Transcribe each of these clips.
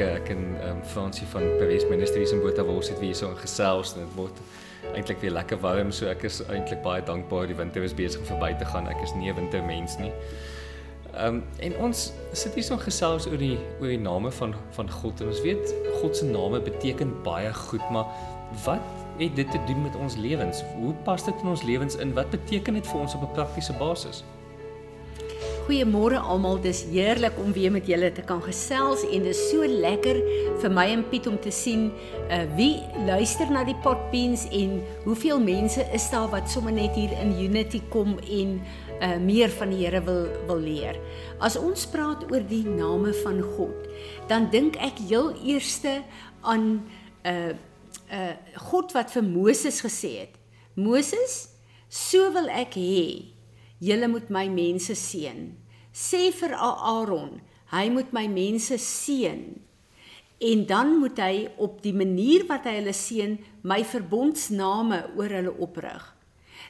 weke ek en um, Fransie van Paris Ministries in Botawils het weer so 'n gesels en dit word eintlik weer lekker warm so ek is eintlik baie dankbaar die winter is besig om verby te gaan. Ek is nie 'n wintermens nie. Ehm um, en ons sit hier so gesels oor die oor die name van van God en ons weet God se name beteken baie goed, maar wat het dit te doen met ons lewens? Hoe pas dit in ons lewens in? Wat beteken dit vir ons op 'n praktiese basis? Goeiemôre almal, dis heerlik om weer met julle te kan gesels en dit is so lekker vir my en Piet om te sien uh wie luister na die potbeans en hoeveel mense is daar wat sommer net hier in Unity kom en uh meer van die Here wil wil leer. As ons praat oor die name van God, dan dink ek heel eerste aan uh uh God wat vir Moses gesê het. Moses, so wil ek hê julle moet my mense seën. Sê vir Aaron, hy moet my mense seën. En dan moet hy op die manier wat hy hulle seën, my verbondsname oor hulle oprig.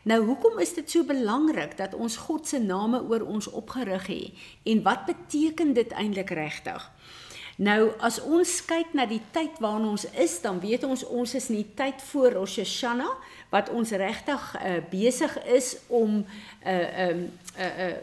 Nou hoekom is dit so belangrik dat ons God se name oor ons opgerig het en wat beteken dit eintlik regtig? Nou as ons kyk na die tyd waarin ons is, dan weet ons ons is in die tyd voor Rosh Hashanah wat ons regtig uh, besig is om 'n uh, 'n um, 'n uh, uh,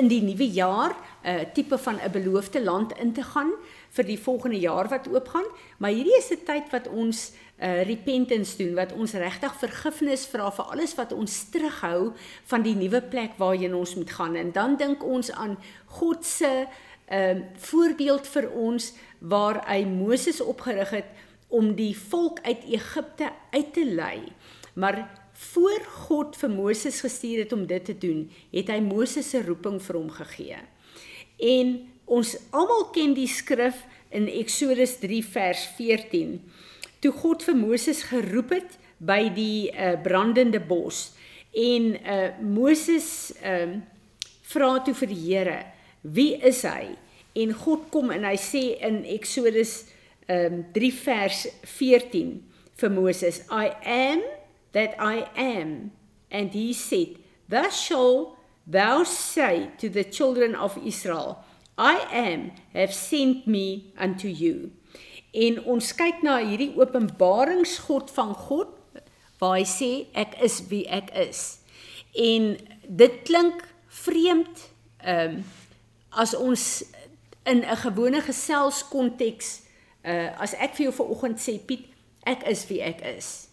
in die nuwe jaar 'n uh, tipe van 'n beloofde land in te gaan vir die volgende jaar wat oopgaan, maar hierdie is 'n tyd wat ons uh, repentance doen, wat ons regtig vergifnis vra vir alles wat ons terughou van die nuwe plek waarheen ons moet gaan. En dan dink ons aan God se ehm uh, voorbeeld vir ons waar hy Moses opgerig het om die volk uit Egipte uit te lei. Maar voor God vir Moses gestuur het om dit te doen, het hy Moses se roeping vir hom gegee. En ons almal ken die skrif in Eksodus 3 vers 14. Toe God vir Moses geroep het by die uh, brandende bos en uh, Moses ehm uh, vra toe vir die Here Wie is hy? En God kom en hy sê in Eksodus um 3 vers 14 vir Moses, I am that I am. And he said, Thus shall thou say to the children of Israel, I am have sent me unto you. En ons kyk na hierdie openbaringsgod van God waar hy sê ek is wie ek is. En dit klink vreemd ehm um, as ons in 'n gewone geselskonteks uh as ek vir jou vanoggend sê Piet, ek is wie ek is.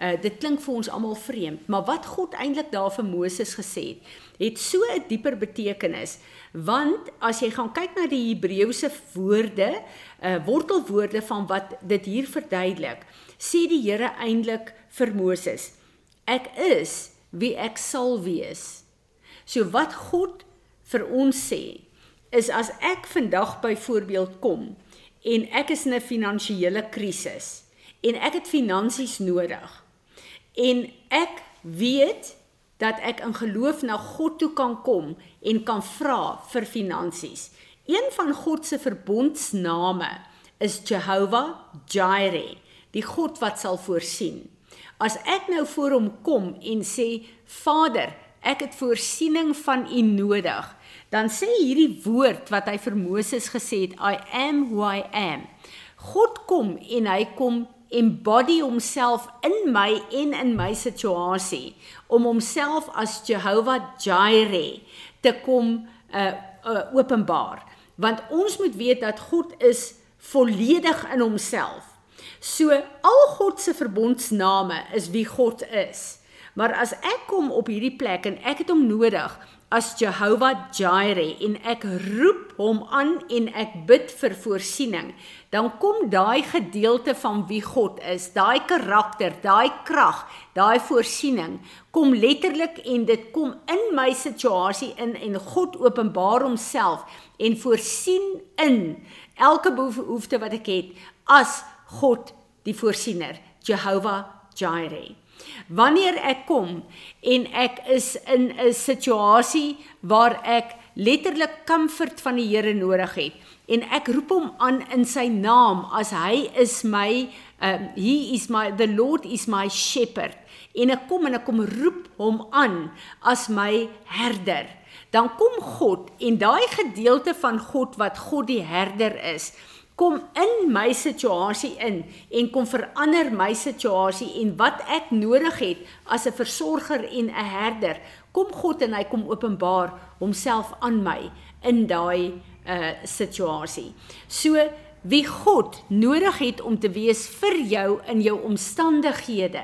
Uh dit klink vir ons almal vreemd, maar wat God eintlik daar vir Moses gesê het, het so 'n dieper betekenis, want as jy gaan kyk na die Hebreëse woorde, uh wortelwoorde van wat dit hier verduidelik, sê die Here eintlik vir Moses, ek is wie ek sal wees. So wat God vir ons sê is as ek vandag byvoorbeeld kom en ek is in 'n finansiële krisis en ek het finansies nodig en ek weet dat ek in geloof na God toe kan kom en kan vra vir finansies. Een van God se verbondsname is Jehovah Jireh, die God wat sal voorsien. As ek nou voor hom kom en sê Vader, ek het voorsiening van U nodig, dan sê hierdie woord wat hy vir Moses gesê het, I am who I am. God kom en hy kom embody homself in my en in my situasie om homself as Jehovah Jireh te kom uh, uh openbaar. Want ons moet weet dat God is volledig in homself. So al God se verbondsname is wie God is. Maar as ek kom op hierdie plek en ek het hom nodig as Jehovah Jireh en ek roep hom aan en ek bid vir voorsiening, dan kom daai gedeelte van wie God is, daai karakter, daai krag, daai voorsiening kom letterlik en dit kom in my situasie in en God openbaar homself en voorsien in elke behoefte wat ek het as God die voorsiener, Jehovah Jireh. Wanneer ek kom en ek is in 'n situasie waar ek letterlik comfort van die Here nodig het en ek roep hom aan in sy naam as hy is my um, he is my the lord is my shepherd. En ek kom en ek kom roep hom aan as my herder. Dan kom God en daai gedeelte van God wat God die herder is kom in my situasie in en kom verander my situasie en wat ek nodig het as 'n versorger en 'n herder. Kom God en hy kom openbaar homself aan my in daai uh situasie. So wie God nodig het om te wees vir jou in jou omstandighede.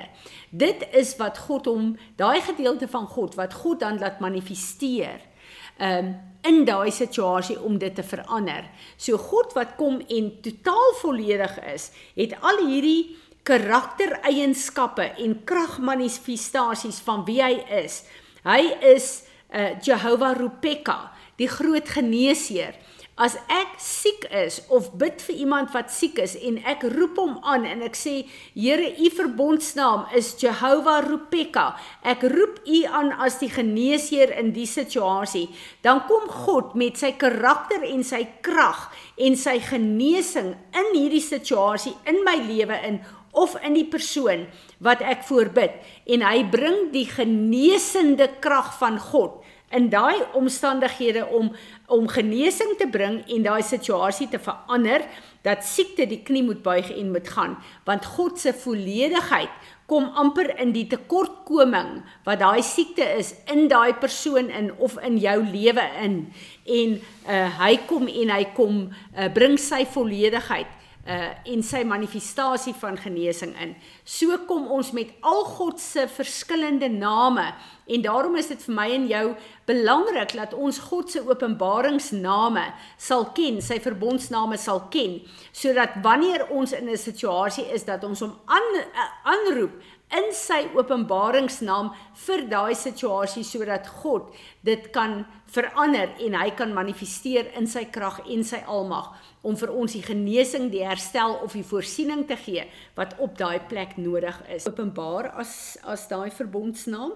Dit is wat God hom daai gedeelte van God wat God dan laat manifesteer. Um in daai situasie om dit te verander. So God wat kom en totaal volledig is, het al hierdie karaktereienskappe en kragmanifestasies van wie hy is. Hy is uh, Jehovah Rupeka, die groot geneesheer. As ek siek is of bid vir iemand wat siek is en ek roep hom aan en ek sê Here u verbondsnaam is Jehovah Rupeka. Ek roep u aan as die geneesheer in die situasie. Dan kom God met sy karakter en sy krag en sy genesing in hierdie situasie in my lewe in of in die persoon wat ek voorbid en hy bring die genesende krag van God in daai omstandighede om om genesing te bring en daai situasie te verander dat siekte die knie moet buig en moet gaan. Want God se volledigheid kom amper in die tekortkoming wat daai siekte is in daai persoon in of in jou lewe in. En uh, hy kom en hy kom uh, bring sy volledigheid uh en sy manifestasie van genesing in. So kom ons met al God se verskillende name en daarom is dit vir my en jou belangrik dat ons God se openbaringsname sal ken, sy verbondsname sal ken, sodat wanneer ons in 'n situasie is dat ons hom aan uh, aanroep in sy openbaringsnaam vir daai situasie sodat God dit kan verander en hy kan manifesteer in sy krag en sy almag om vir ons die genesing, die herstel of die voorsiening te gee wat op daai plek nodig is. Openbaar as as daai verbondsnaam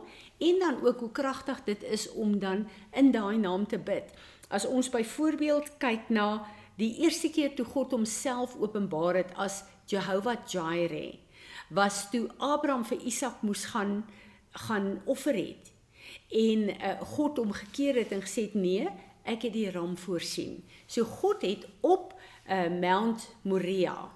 en dan ook hoe kragtig dit is om dan in daai naam te bid. As ons byvoorbeeld kyk na die eerste keer toe God homself openbaar het as Jehovah Jireh, was toe Abraham vir Isak moes gaan gaan offer het. En uh, God hom gekeer het en gesê nee, ek het die ram voorsien. So God het op uh, Mount Moriah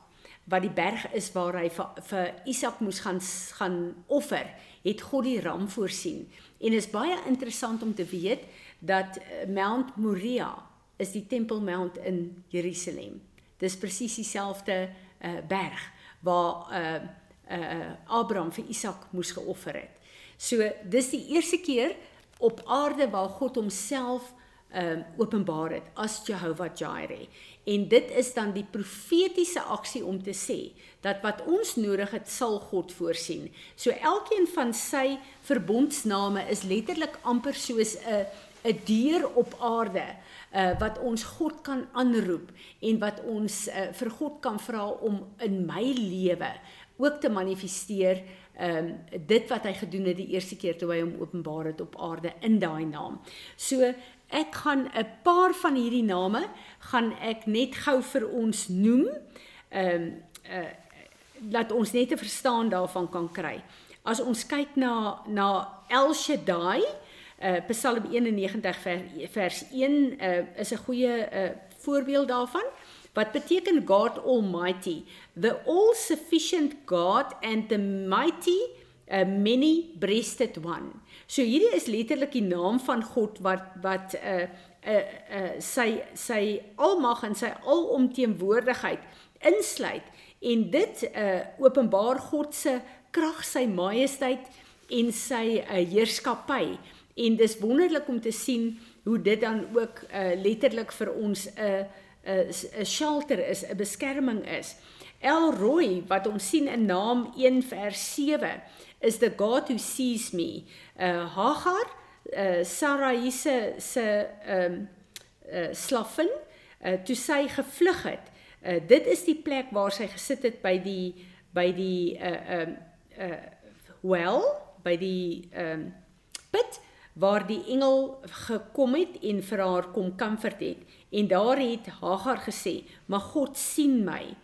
wat die berg is waar hy vir, vir Isak moes gaan gaan offer, het God die ram voorsien. En is baie interessant om te weet dat uh, Mount Moriah is die Tempel Mount in Jerusalem. Dis presies dieselfde uh, berg waar uh, uh, Abraham vir Isak moes geoffer het. So dis die eerste keer op aarde waar God homself um, openbaar het as Jehovah Jireh. En dit is dan die profetiese aksie om te sê dat wat ons nodig het, sal God voorsien. So elkeen van sy verbondsname is letterlik amper soos 'n 'n deur op aarde uh, wat ons God kan aanroep en wat ons uh, vir God kan vra om in my lewe ook te manifesteer ehm um, dit wat hy gedoen het die eerste keer toe hy hom openbaar het op aarde in daai naam. So ek gaan 'n paar van hierdie name gaan ek net gou vir ons noem. Ehm um, uh laat ons net 'n verstaan daarvan kan kry. As ons kyk na na El Shaddai, uh Psalm 91 vers, vers 1 uh is 'n goeie uh voorbeeld daarvan. Wat beteken God Almighty, the all sufficient God and the mighty uh, many breasted one. So hierdie is letterlik die naam van God wat wat 'n uh, 'n uh, uh, sy sy almag en sy alomteenwoordigheid insluit en dit uh, openbaar God se krag, sy majesteit en sy uh, heerskappy. En dis wonderlik om te sien hoe dit dan ook uh, letterlik vir ons 'n uh, 'n 'n shelter is, 'n beskerming is. El Roy wat ons sien in Naam 1 vers 7 is the God who sees me. Uh Hagar, uh Sarai se se ehm um, uh slaffin, uh toe sy gevlug het. Uh dit is die plek waar sy gesit het by die by die uh ehm uh, well, by die ehm um, put waar die engel gekom het en vir haar kom comfort het en daar het Hagar gesê maar God sien my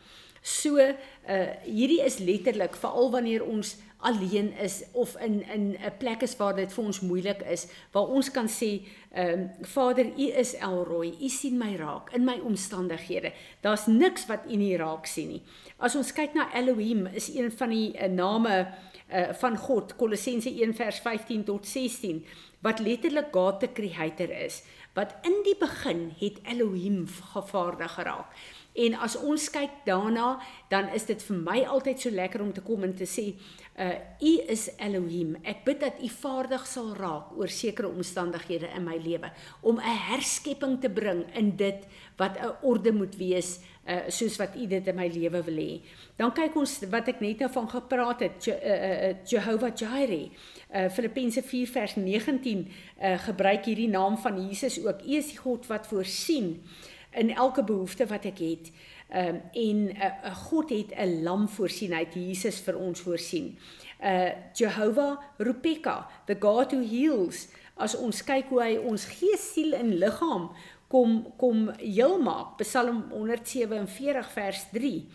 so uh hierdie is letterlik veral wanneer ons alleen is of in in 'n plek is waar dit vir ons moeilik is, waar ons kan sê, ehm um, Vader, U is Elroy. U sien my raak in my omstandighede. Daar's niks wat U nie raak sien nie. As ons kyk na Elohim, is een van die uh, name uh, van God, Kolossense 1 vers 15 tot 16, wat letterlik God the creator is, wat in die begin het Elohim gevaardig geraak. En as ons kyk daarna, dan is dit vir my altyd so lekker om te kom en te sê, uh U is Elohim. Ek bid dat U vaardig sal raak oor sekere omstandighede in my lewe om 'n herskepping te bring in dit wat 'n orde moet wees uh soos wat U dit in my lewe wil hê. Dan kyk ons wat ek net nou van gepraat het, Je, uh, uh, Jehovah Jireh. Uh Filippense 4 vers 19 uh gebruik hierdie naam van Jesus ook. U is die God wat voorsien in elke behoefte wat ek het. Ehm um, en uh, uh, God het 'n lam voorsien, het Jesus vir ons voorsien. Uh Jehovah Rupeka, the God who heals. As ons kyk hoe hy ons gees, siel en liggaam kom kom heel maak. Psalm 147 vers 3.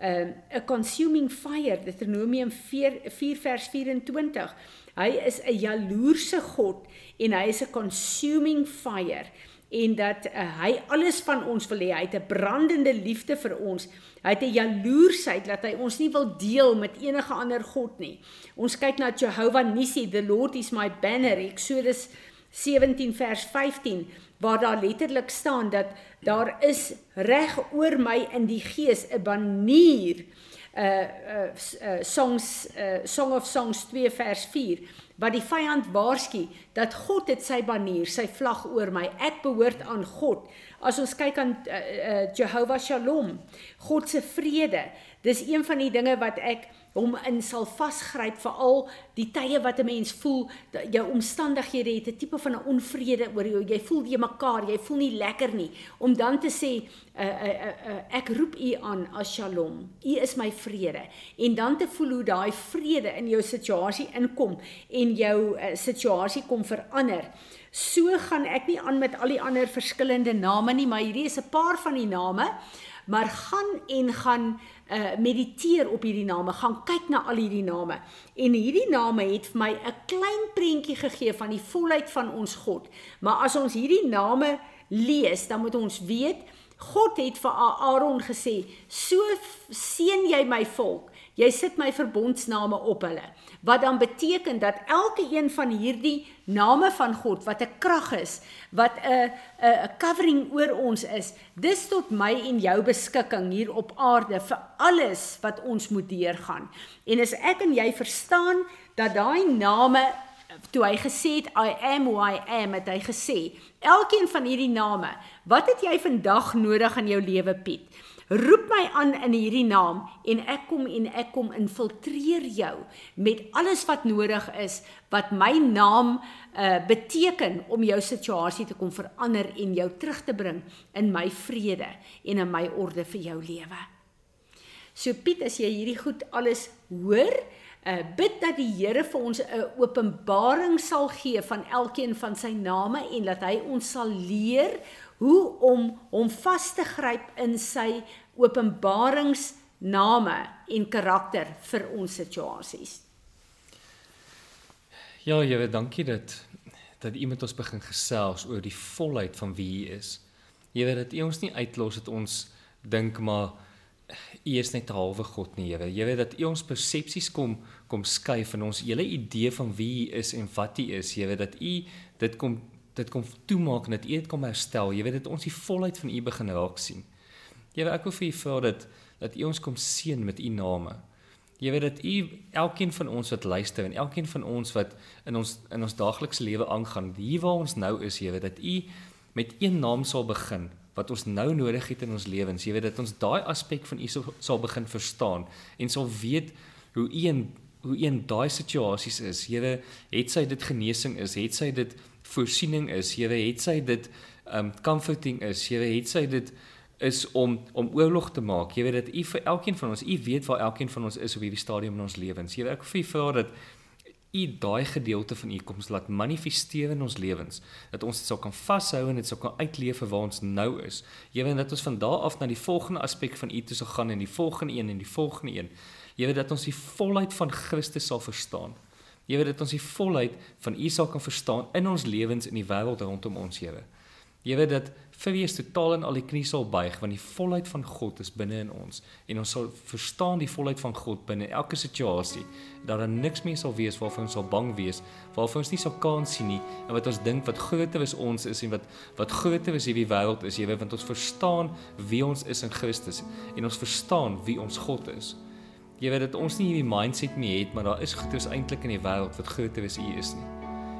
Um, a consuming fire Deuteronomium 4, 4 vers 24 hy is 'n jaloerse god en hy is 'n consuming fire en dat uh, hy alles van ons wil hê. Hy het 'n brandende liefde vir ons. Hy het 'n jaloersheid dat hy ons nie wil deel met enige ander god nie. Ons kyk na Jehovah Nissi, the Lord is my banner. Eksodus 17 vers 15 waar daar letterlik staan dat daar is reg oor my in die gees 'n banier. Uh uh, uh songs uh Song of Songs 2 vers 4 wat die vyand waarsku dat God het sy banier, sy vlag oor my. Ek behoort aan God. As ons kyk aan uh, uh, Jehovah Shalom, God se vrede. Dis een van die dinge wat ek hom in sal vasgryp veral die tye wat 'n mens voel jou omstandighede het 'n tipe van 'n onvrede oor jou. Jy voel jy mekaar jy voel nie lekker nie. Om dan te sê uh, uh, uh, uh, ek roep u aan as Shalom. U is my vrede. En dan te voel hoe daai vrede in jou situasie inkom en jou uh, situasie kom verander so gaan ek nie aan met al die ander verskillende name nie maar hierdie is 'n paar van die name maar gaan en gaan uh mediteer op hierdie name, gaan kyk na al hierdie name. En hierdie name het vir my 'n klein prentjie gegee van die volheid van ons God. Maar as ons hierdie name lees, dan moet ons weet God het vir Aaron gesê: "So seën jy my volk Jy sit my verbondsname op hulle. Wat dan beteken dat elke een van hierdie name van God wat 'n krag is, wat 'n 'n covering oor ons is, dis tot my en jou beskikking hier op aarde vir alles wat ons moet deurgaan. En as ek en jy verstaan dat daai name toe hy gesê het I am who I am, het hy gesê, elkeen van hierdie name, wat het jy vandag nodig in jou lewe, Piet? Roep my aan in hierdie naam en ek kom en ek kom infiltreer jou met alles wat nodig is wat my naam uh beteken om jou situasie te kom verander en jou terug te bring in my vrede en in my orde vir jou lewe. So Piet, as jy hierdie goed alles hoor, uh bid dat die Here vir ons 'n openbaring sal gee van elkeen van sy name en dat hy ons sal leer hoe om hom vas te gryp in sy openbaringsname en karakter vir ons situasies. Ja, Here, dankie dat dat U met ons begin gesels oor die volheid van wie U is. Here, dat U ons nie uitlos dat ons dink maar U is net 'n halwe God nie, Here. Here, dat U ons persepsies kom kom skuif in ons hele idee van wie U is en wat U is, Here, dat U dit kom dit kom toemaak en dat U dit kom herstel. Jy weet dit ons die volheid van U begin raak sien. Jy weet ek wil vir U vra dat dat U ons kom seën met U name. Jy weet dat U elkeen van ons wat luister en elkeen van ons wat in ons in ons daaglikse lewe aangaan, hier waar ons nou is, jy weet dat U met een naam sal begin wat ons nou nodig het in ons lewens. Jy weet dat ons daai aspek van U sal begin verstaan en sal weet hoe U in hoe een daai situasies is. Here, het sy dit genesing is, het sy dit voorsiening is. Here het sy dit um comforting is. Here het sy dit is om om oorlog te maak. Jy weet dat U vir elkeen van ons, U weet waar elkeen van ons is op hierdie stadium in ons lewens. Here ek vir U vra dat U daai gedeelte van U koms laat manifesteer in ons lewens. Dat ons dit sou kan vashou en dit sou kan uitleef vir waar ons nou is. Jy weet dat ons van daar af na die volgende aspek van U toe sou gaan en die volgende een en die volgende een. Here dat ons die volheid van Christus sal verstaan. Here dat ons die volheid van U sal kan verstaan in ons lewens in die wêreld rondom ons, Here. Here dat vir wie is totaal en al die knie sal buig want die volheid van God is binne in ons en ons sal verstaan die volheid van God binne elke situasie dat daar niks meer sal wees waarvan ons sal bang wees waarvan ons nie sal kan sien nie en wat ons dink wat groter is ons is en wat wat groter is hierdie wêreld is Here want ons verstaan wie ons is in Christus en ons verstaan wie ons God is Jy weet dat ons nie hierdie mindset meer het maar daar is goeders eintlik in die wêreld wat groter is U is nie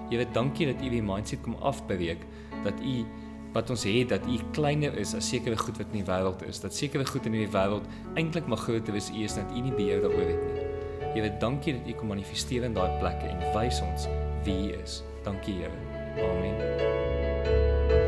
Jy weet dankie dat U die mindset kom afbreek dat U wat ons het dat u kleiner is as sekere goed wat in die wêreld is dat sekere goed in die wêreld eintlik maar groter is u is dat u nie beheer daaroor het nie. Here, dankie dat u kom manifesteer in daai plekke en wys ons wie u is. Dankie Here. Amen.